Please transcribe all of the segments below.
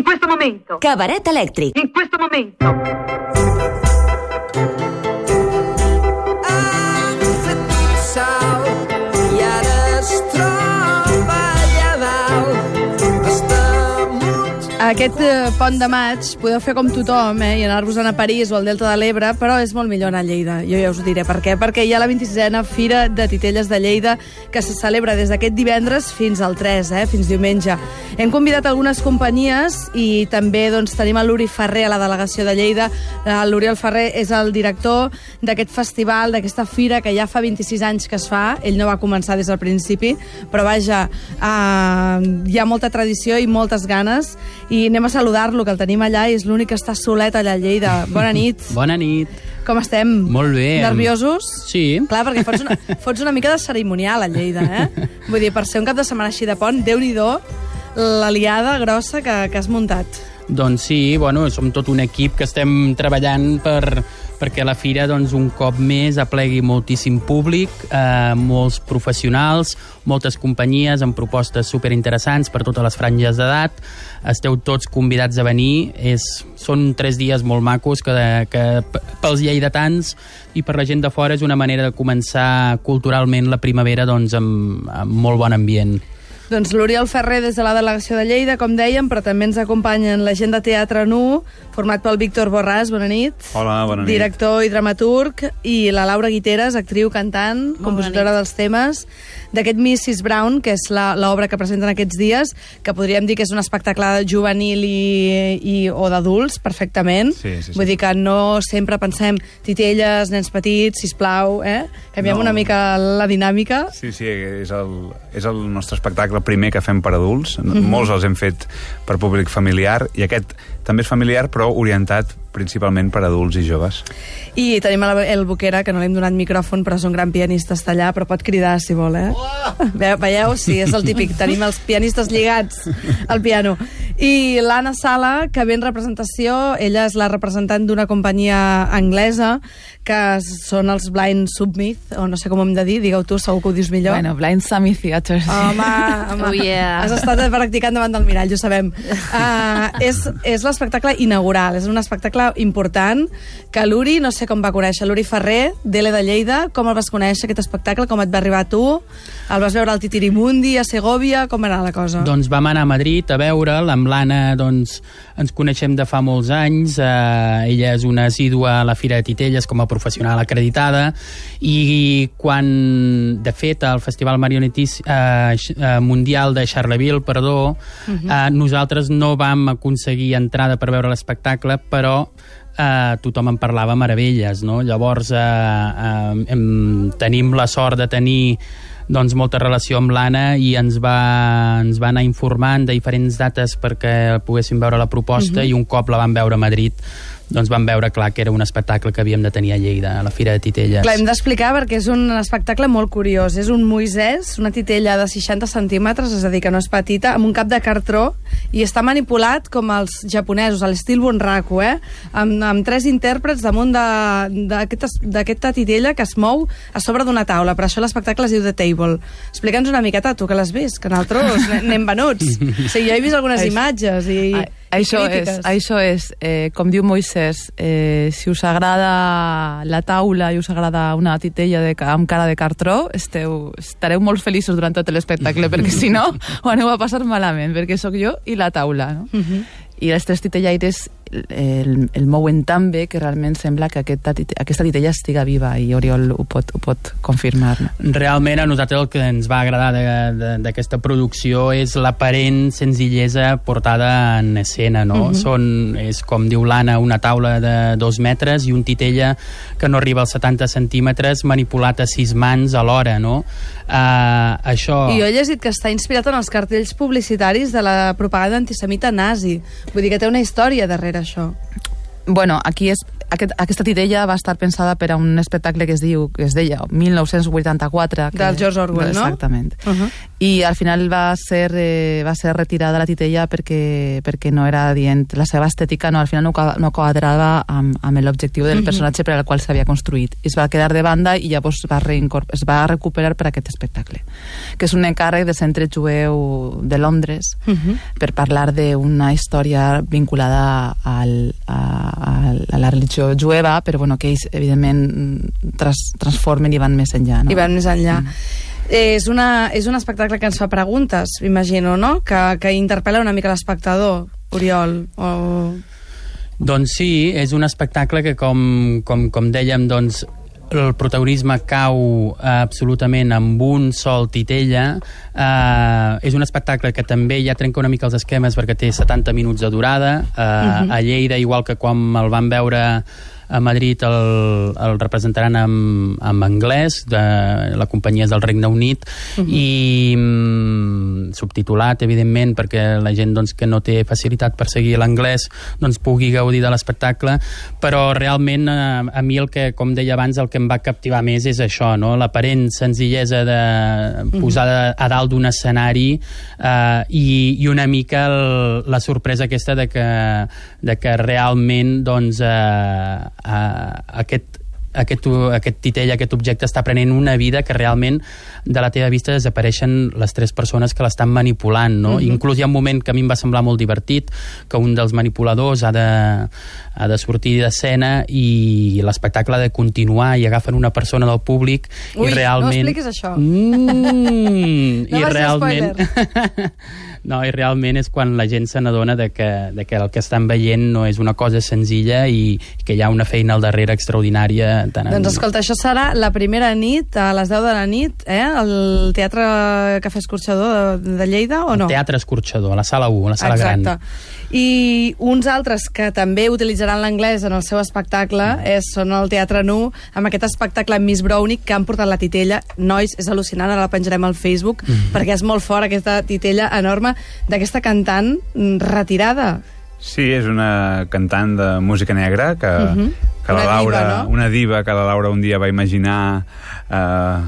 In questo momento. Cabaret elèctric. In questo momento. Aquest eh, pont de maig podeu fer com tothom eh, i anar-vos a París o al Delta de l'Ebre, però és molt millor anar a Lleida. Jo ja us diré per què. Perquè hi ha la 26a Fira de Titelles de Lleida que se celebra des d'aquest divendres fins al 3, eh, fins diumenge. Hem convidat algunes companyies i també doncs, tenim a l'Uri Ferrer a la delegació de Lleida. Eh, L'Oriol Ferrer és el director d'aquest festival, d'aquesta fira que ja fa 26 anys que es fa. Ell no va començar des del principi, però vaja, eh, hi ha molta tradició i moltes ganes i anem a saludar-lo, que el tenim allà i és l'únic que està solet allà a Lleida. Bona nit. Bona nit. Com estem? Molt bé. Nerviosos? Sí. Clar, perquè fots una, fots una mica de cerimonial a Lleida, eh? Vull dir, per ser un cap de setmana així de pont, déu nhi la liada grossa que, que has muntat. Doncs sí, bueno, som tot un equip que estem treballant per, perquè la fira doncs, un cop més aplegui moltíssim públic, eh, molts professionals, moltes companyies amb propostes superinteressants per totes les franges d'edat. Esteu tots convidats a venir. És, són tres dies molt macos que, que pels lleidatans i per la gent de fora és una manera de començar culturalment la primavera doncs, amb, amb molt bon ambient. Doncs l'Oriol Ferrer des de la delegació de Lleida, com dèiem, però també ens acompanyen la gent de Teatre Nu, format pel Víctor Borràs, bona nit. Hola, bona nit. Director i dramaturg, i la Laura Guiteres, actriu, cantant, compositora dels temes, d'aquest Mrs. Brown, que és la- l'obra que presenten aquests dies, que podríem dir que és un espectacle juvenil i, i, o d'adults, perfectament. Sí, sí, sí. Vull dir que no sempre pensem titelles, nens petits, sisplau, eh? Canviem No. una mica la dinàmica. Sí, sí, és el, és el nostre espectacle primer que fem per adults. Mm -hmm. Molts els hem fet per públic familiar i aquest també és familiar però orientat principalment per adults i joves. I tenim el, el Boquera, que no li hem donat micròfon, però és un gran pianista, està allà, però pot cridar, si vol, eh? Ve, veieu? Sí, és el típic. Tenim els pianistes lligats al piano. I l'Anna Sala, que ve en representació, ella és la representant d'una companyia anglesa, que són els Blind Submit, o no sé com hem de dir, digueu tu, segur que ho dius millor. Bueno, Blind Sammy Theatre. Home, home. Oh, yeah. Has estat practicant davant del mirall, ho sabem. Uh, és és l'espectacle inaugural, és un espectacle important que l'Uri, no sé com va conèixer, l'Uri Ferrer, d'Ele de Lleida, com el vas conèixer, aquest espectacle, com et va arribar a tu? El vas veure al Titirimundi, a Segovia, com va anar la cosa? Doncs vam anar a Madrid a veure'l, amb l'Anna doncs, ens coneixem de fa molts anys, eh, ella és una assídua a la Fira de Titelles com a professional acreditada. I quan, de fet, al Festival Marionetis eh, eh, Mundial de Charleville, perdó, eh, nosaltres no vam aconseguir entrada per veure l'espectacle, però eh, tothom en parlava meravelles, no? Llavors, eh, eh, hem, tenim la sort de tenir doncs, molta relació amb l'Anna i ens va, ens va anar informant de diferents dates perquè poguéssim veure la proposta i un cop la vam veure a Madrid doncs vam veure clar que era un espectacle que havíem de tenir a Lleida, a la Fira de Titelles. Clar, hem d'explicar perquè és un espectacle molt curiós. És un Moisès, una titella de 60 centímetres, és a dir, que no és petita, amb un cap de cartró, i està manipulat com els japonesos, a l'estil Bunraku, eh? Amb, amb tres intèrprets damunt de- d'aquesta d'aquesta titella que es mou a sobre d'una taula. Per això l'espectacle es diu The Table. Explica'ns una miqueta, tu que l'has vist, que nosaltres n'hem venuts. O sigui, jo he vist algunes Ai, imatges i, A- Això és, crítiques. això és eh, com diu Moisès, eh, si us agrada la taula i us agrada una titella de, amb cara de cartró, esteu, estareu molt feliços durant tot l'espectacle, perquè si no, ho aneu a passar malament, perquè sóc jo i la taula. No? Mhm. I els tres titellaires el, el mouen tan bé que realment sembla que aquesta, tite- aquesta titella estiga viva i Oriol ho pot, ho pot confirmar. No? Realment a nosaltres el que ens va agradar d'aquesta producció és l'aparent senzillesa portada en escena, no? Mhm. Són, és com diu l'Anna, una taula de dos metres i un titella que no arriba als 70 centímetres manipulat a sis mans alhora, no? Uh, això... I jo he llegit que està inspirat en els cartells publicitaris de la propaganda antisemita nazi. Vull dir que té una història darrere això. Bueno, aquí és, aquest, aquesta titella va estar pensada per a un espectacle que es diu que es deia 1984 que, Del George Orwell, no? exactament. Uh -huh. i al final va ser, eh, va ser retirada la titella perquè, perquè no era dient la seva estètica no, al final no, no quadrava amb, amb l'objectiu del personatge per al qual s'havia construït. I es va quedar de banda i llavors va es va recuperar per aquest espectacle que és un encàrrec del centre jueu de Londres per parlar d'una història vinculada al, a, a, a la religió jueva però bueno, que ells evidentment trans, transformen i van més enllà no? I van més enllà. És, una, és un espectacle que ens fa preguntes, m'imagino, no? Que, que interpel·la una mica l'espectador, Oriol. O... Doncs sí, és un espectacle que, com, com, com dèiem, doncs, el protagonisme cau eh, absolutament amb un sol titella. Eh, és un espectacle que també ja trenca una mica els esquemes perquè té 70 minuts de durada. Eh, A Lleida, igual que quan el van veure a Madrid el, el representaran en, en anglès de la companyia és del Regne Unit i mm, subtitulat evidentment perquè la gent doncs, que no té facilitat per seguir l'anglès doncs, pugui gaudir de l'espectacle però realment eh, a mi el que com deia abans el que em va captivar més és això no? l'aparent senzillesa de posar a dalt d'un escenari eh, i, i una mica el, la sorpresa aquesta de que, de que realment doncs, eh, aquest aquest, aquest titell, aquest objecte està prenent una vida que realment de la teva vista desapareixen les tres persones que l'estan manipulant, no? Inclús hi ha un moment que a mi em va semblar molt divertit que un dels manipuladors ha de, ha de sortir d'escena i l'espectacle ha de continuar i agafen una persona del públic Ui, i no realment... expliquis això. Mm, No i realment... no, i realment és quan la gent se n'adona de, que, de que el que estan veient no és una cosa senzilla i que hi ha una feina al darrere extraordinària tant en... Doncs escolta, això serà la primera nit, a les 10 de la nit, eh? al Teatre Cafè Escorxador de, de Lleida, o no? Teatre Escorxador, a la sala 1, a la sala Exacte. gran. I uns altres que també utilitzaran l'anglès en el seu espectacle és, són el Teatre Nu, amb aquest espectacle Miss Brownie, que han portat la titella. Nois, és al·lucinant, ara la penjarem al Facebook, Mm. perquè és molt fort aquesta titella enorme d'aquesta cantant mm, retirada. Sí, és una cantant de música negra que, uh -huh. que la Una Laura, diva, no? una diva que la Laura un dia va imaginar eh,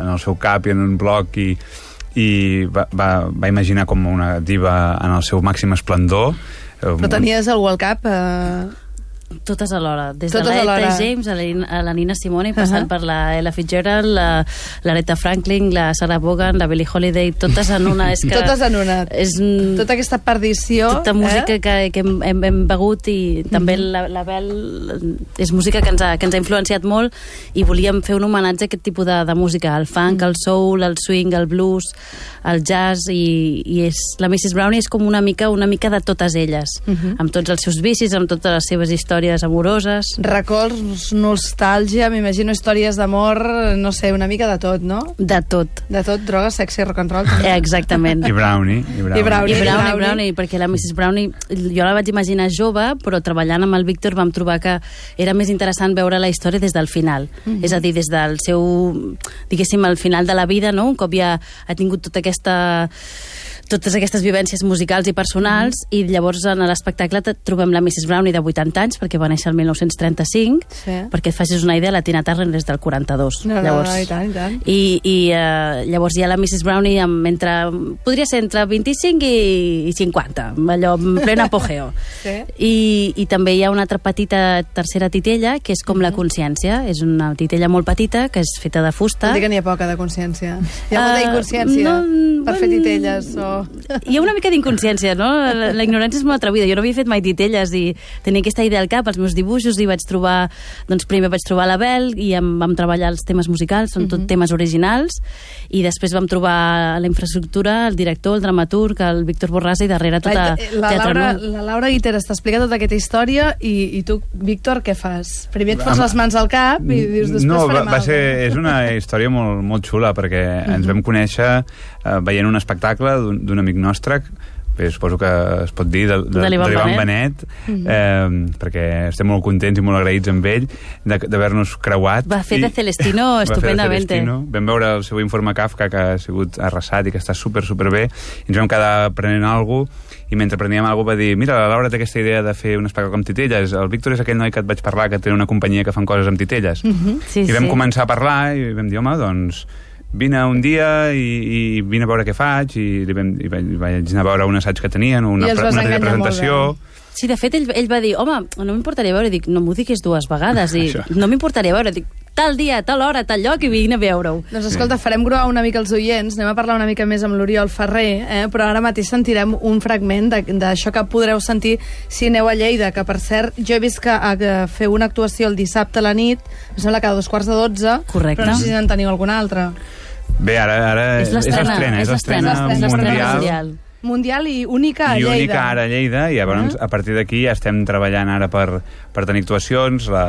en el seu cap i en un blog i, i va, va, va imaginar com una diva en el seu màxim esplendor. Eh, Però tenies algú al cap... Eh... Totes alhora, des Totes de l'Eta James a la, a la Nina Simone, passant Ahà. per la Ella Fitzgerald, la, l'Aretha Franklin, la Sarah Vaughan, la Billie Holiday, totes en una. És que Totes en una. És, Tota aquesta perdició... tota música eh? que, que hem, hem, hem begut i també la, la Bel és música que ens, ha, que ens ha influenciat molt i volíem fer un homenatge a aquest tipus de, de música, el funk, el soul, el swing, el blues, el jazz i, i és, la Mrs. Brownie és com una mica una mica de totes elles, amb tots els seus vicis, amb totes les seves històries amoroses. Records, nostàlgia, m'imagino històries d'amor, no sé, una mica de tot, no? De tot. De tot, droga, sexe, rock and roll. també. Eh, Exactament. I Brownie. I Brownie. I Brownie. I Brownie, Brownie. Brownie, perquè la Mrs. Brownie jo la vaig imaginar jove, però treballant amb el Víctor vam trobar que era més interessant veure la història des del final. És a dir, des del seu, diguéssim, al final de la vida, no? un cop ja ha tingut tota aquesta totes aquestes vivències musicals i personals i llavors en l'espectacle trobem la Mrs. Brownie de 80 anys perquè va néixer el 1935 Sí. perquè et facis una idea la Tina Turner és del 42 No, no, llavors, no, i tant, i tant. i, i uh, llavors hi ha la Mrs. Brownie amb entre, podria ser entre 25 i, i 50, allò en plen apogeo. Sí. I, I també hi ha una altra petita tercera titella, que és com la consciència. És una titella molt petita, que és feta de fusta. Vol dir que n'hi ha poca de consciència. Hi ha molta Ah, inconsciència no, per fer bueno, titelles o... Hi ha una mica d'inconsciència, no? La, la ignorància és molt atrevida. Jo no havia fet mai titelles i tenia aquesta idea al cap, els meus dibuixos, i vaig trobar... Doncs primer vaig trobar la Bel i em vam treballar els temes musicals, són tot temes originals, i després vam trobar la infraestructura, el director, el dramaturg, el Víctor Borràs i darrere tota la, la, Teatre Laura, Nou. la Laura Guiteres t'explica tota aquesta història i, i tu, Víctor, què fas? Primer et fos les mans al cap i dius després no, va, farem va ser, alguna és una història molt, molt xula perquè ens vam conèixer eh, veient un espectacle d'un amic nostre bé, suposo que es pot dir, de, de, De l'Ivan Benet. Benet, eh, perquè estem molt contents i molt agraïts amb ell de- d'haver-nos creuat. Va fer de Celestino estupendamente. Celestino. Vam veure el seu informe Kafka, que ha sigut arrasat i que està super, super bé, i ens vam quedar prenent alguna cosa, i mentre preníem alguna va dir mira, la Laura té aquesta idea de fer un espectacle amb titelles, el Víctor és aquell noi que et vaig parlar que té una companyia que fan coses amb titelles. Sí, I vam sí. començar a parlar i vam dir, home, doncs vine un dia i, i vine a veure què faig i, li vam, i vaig, vaig anar a veure un assaig que tenien, una, pre- una molt presentació Sí, de fet, ell, ell va dir, home, no m'importaria veure. Dic, no m'ho diguis dues vegades. I no m'importaria veure. Dic, tal dia, tal hora, tal lloc, i vine a veure-ho. Doncs escolta, farem groar una mica els oients, anem a parlar una mica més amb l'Oriol Ferrer, eh? però ara mateix sentirem un fragment de- d'això que podreu sentir si aneu a Lleida, que per cert, jo he vist que, que feu una actuació el dissabte a la nit, em sembla que a dos quarts de dotze, Correcte. però no sé si en teniu alguna altra. Bé, ara, ara És l'estrena, és l'estrena mundial, mundial. Mundial i única a i Lleida. única ara a Lleida, i llavors a partir d'aquí ja estem treballant ara per, per tenir actuacions, la,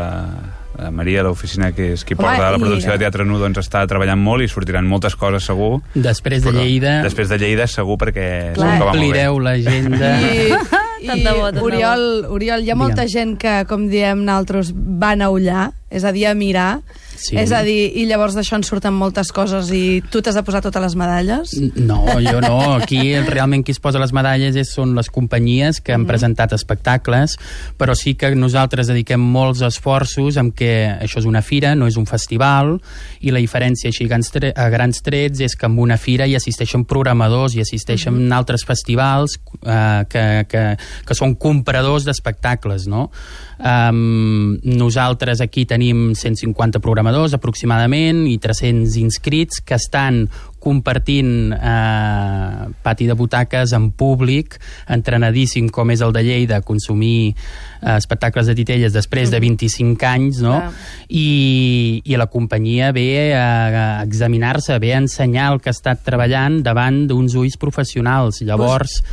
la Maria, l'oficina que és qui Home, porta la i- producció de Teatre Nu, doncs està treballant molt i sortiran moltes coses segur. Després de Però Lleida Després de Lleida segur perquè Clar. omplireu l'agenda. I, Tant i de bo, tant de bo. Oriol, Oriol, hi ha molta Digue'm. gent que, com diem nosaltres, van a ullar, és a dir, a mirar, Sí. és a dir, i llavors d'això en surten moltes coses i tu t'has de posar totes les medalles? No, jo no. Aquí realment qui es posa les medalles és, són les companyies que han Mhm. presentat espectacles, però sí que nosaltres dediquem molts esforços en què això és una fira, no és un festival, i la diferència així a grans, trets és que en una fira hi assisteixen programadors, hi assisteixen Mhm. altres festivals eh, que, que, que són compradors d'espectacles, no? Um, nosaltres aquí tenim 150 programadors aproximadament i 300 inscrits que estan compartint eh, pati de butaques en públic, entrenadíssim com és el de Lleida, consumir eh, espectacles de titelles després de 25 anys, no? Clar. I, i la companyia ve a, a examinar-se, ve a ensenyar el que ha estat treballant davant d'uns ulls professionals. Llavors,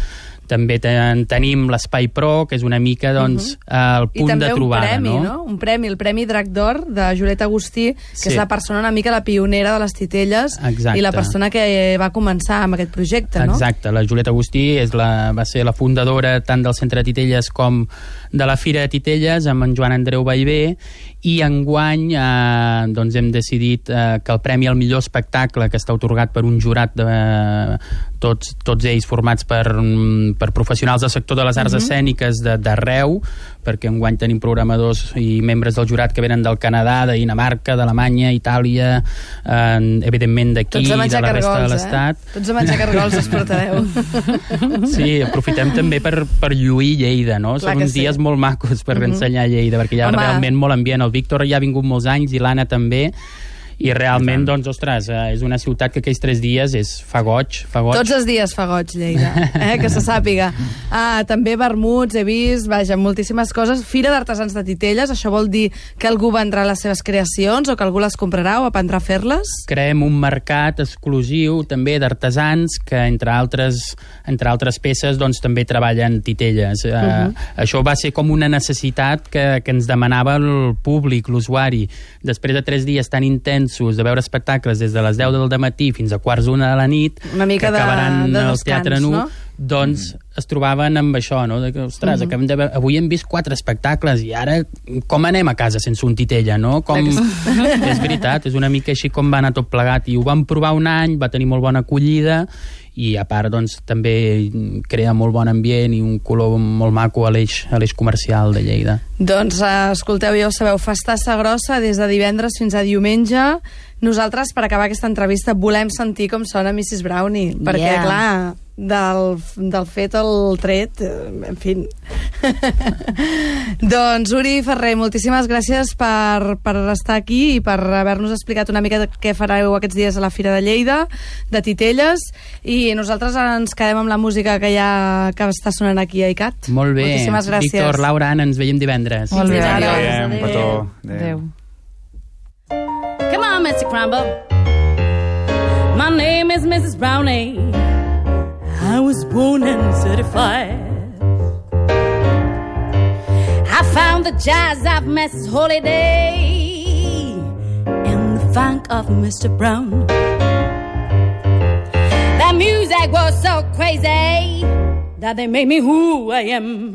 també ten, tenim l'Espai Pro, que és una mica doncs, el I punt també de un trobada. premi, no? no? Un premi, el Premi Drac d'Or de Juliet Agustí, que Sí. és la persona una mica la pionera de les titelles Exacte. i la persona que va començar amb aquest projecte, no? Exacte, la Julieta Agustí és la, va ser la fundadora tant del Centre de Titelles com de la Fira de Titelles amb en Joan Andreu Ballbé i enguany eh, doncs hem decidit eh, que el Premi al millor espectacle que està otorgat per un jurat de tots, tots ells formats per, mm, per professionals del sector de les arts escèniques de- d'arreu perquè enguany tenim programadors i membres del jurat que venen del Canadà, de Dinamarca, d'Alemanya, Itàlia, eh, evidentment d'aquí, a de la resta de cargols, l'estat. eh? Tots a menjar cargols es portareu. Sí, aprofitem també per, per lluir Lleida, no? Clar Són uns sí. dies molt macos per ensenyar Lleida, perquè hi ha Home. realment molt ambient. El Víctor ja ha vingut molts anys i l'Anna també, i realment, doncs, ostres, eh, és una ciutat que aquells tres dies és fa goig, fa goig. Tots els dies fa goig, Lleida, eh? que se sàpiga. Ah, també vermuts, he vist, vaja, moltíssimes coses. Fira d'artesans de titelles, això vol dir que algú vendrà les seves creacions o que algú les comprarà o aprendrà a fer-les? creem un mercat exclusiu també d'artesans que entre altres, entre altres peces doncs, també treballen titelles. Uh -huh. Això va ser com una necessitat que, que ens demanava el públic, l'usuari. Després de tres dies tan intensos de veure espectacles des de les 10 del matí fins a quarts d'una de la nit, Una mica que de- acabaran de al descans, Teatre Nu, no? doncs es trobaven amb això, no? De que, ostres, Mhm. acabem de veure, avui hem vist quatre espectacles i ara com anem a casa sense un titella, no? Com... és veritat, és una mica així com va anar tot plegat i ho vam provar un any, va tenir molt bona acollida i a part doncs també crea molt bon ambient i un color molt maco a l'eix a l'eix comercial de Lleida. Doncs eh, escolteu, ja ho sabeu, Festassa Grossa des de divendres fins a diumenge. Nosaltres, per acabar aquesta entrevista, volem sentir com sona Mrs. Brownie, perquè, Yeah. clar, del, del fet al tret, en fi... doncs, Uri Ferrer, moltíssimes gràcies per, per estar aquí i per haver-nos explicat una mica què fareu aquests dies a la Fira de Lleida, de Titelles, i nosaltres ens quedem amb la música que ja que està sonant aquí a ICAT. Molt bé. Moltíssimes gràcies. Víctor, Laura, Anna, ens veiem divendres. Molt bé. Adéu. petó. Adéu. Adéu. Come on, Mr. Crumble. My name is Mrs. Brownie. I was born in 35. I found the jazz of Mrs. Holiday and the funk of Mr. Brown. That music was so crazy that they made me who I am.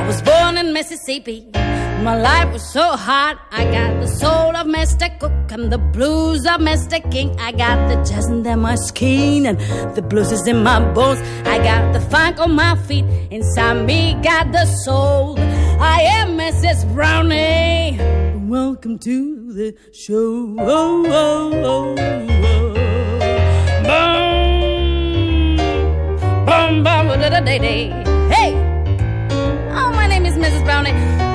I was born in Mississippi. My life was so hard. I got the soul of Mr. Cook and the blues of Mr. King. I got the jazz in my skin and the blues is in my bones. I got the funk on my feet. Inside me got the soul. I am Mrs. Brownie. Welcome to the show. Oh, oh, oh. oh. Boom, boom, boom, da da da da. Hey. Oh, my name is Mrs. Brownie.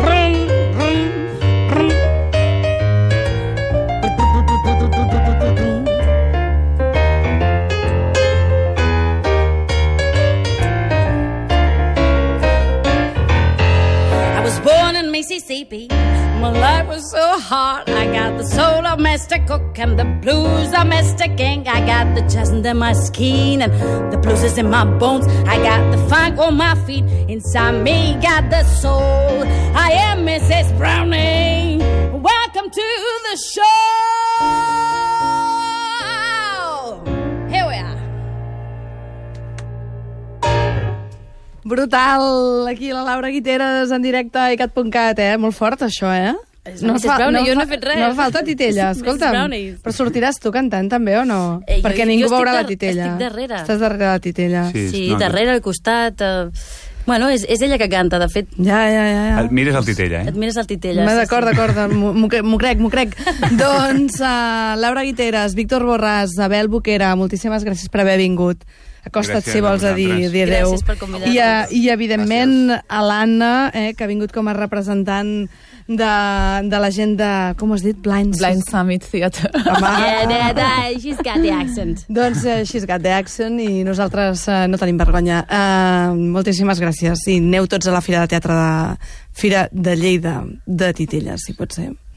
Mr. Cook and the blues of Mr. King. I got the jazz under my skin and the blues is in my bones. I got the funk on my feet. Inside me got the soul. I am Mrs. Browning. Welcome to the show. Here we are. Brutal! Aquí la Laura Guiteres en directe a icat.cat, eh? Molt fort, això, eh? La Mrs. Brownie, jo no he fet res. No fa falta titella, escolta'm. Brownie. Però sortiràs tu cantant també o no? Eh, jo- Perquè jo ningú estic veurà la titella. estic darrere. Estàs darrere la titella. Sí. Sí, no, darrere, al costat... Eh... Bueno, és, és ella que canta, de fet. Ja, ja, ja. ja. Et mires el titella, Et eh? mires el titella. Sí, D'acord, sí. d'acord, m'ho m'ho cre- m'ho crec, m'ho crec. doncs, uh, Laura Guiteres, Víctor Borràs, Abel Boquera, moltíssimes gràcies per haver vingut. Acosta't, Gràcies si vols, a a dir, dir adeu. Gràcies per convidar-nos. I, a, I, evidentment, a l'Anna, eh, que ha vingut com a representant de, de la gent de, com has dit, Blind, Blind Summit Theatre. Home, Yeah, that, that, she's got the accent. Doncs uh, She's Got the Accent i nosaltres uh, no tenim vergonya. Uh, moltíssimes gràcies i aneu tots a la Fira de Teatre de Fira de Lleida de Titelles, si pot ser.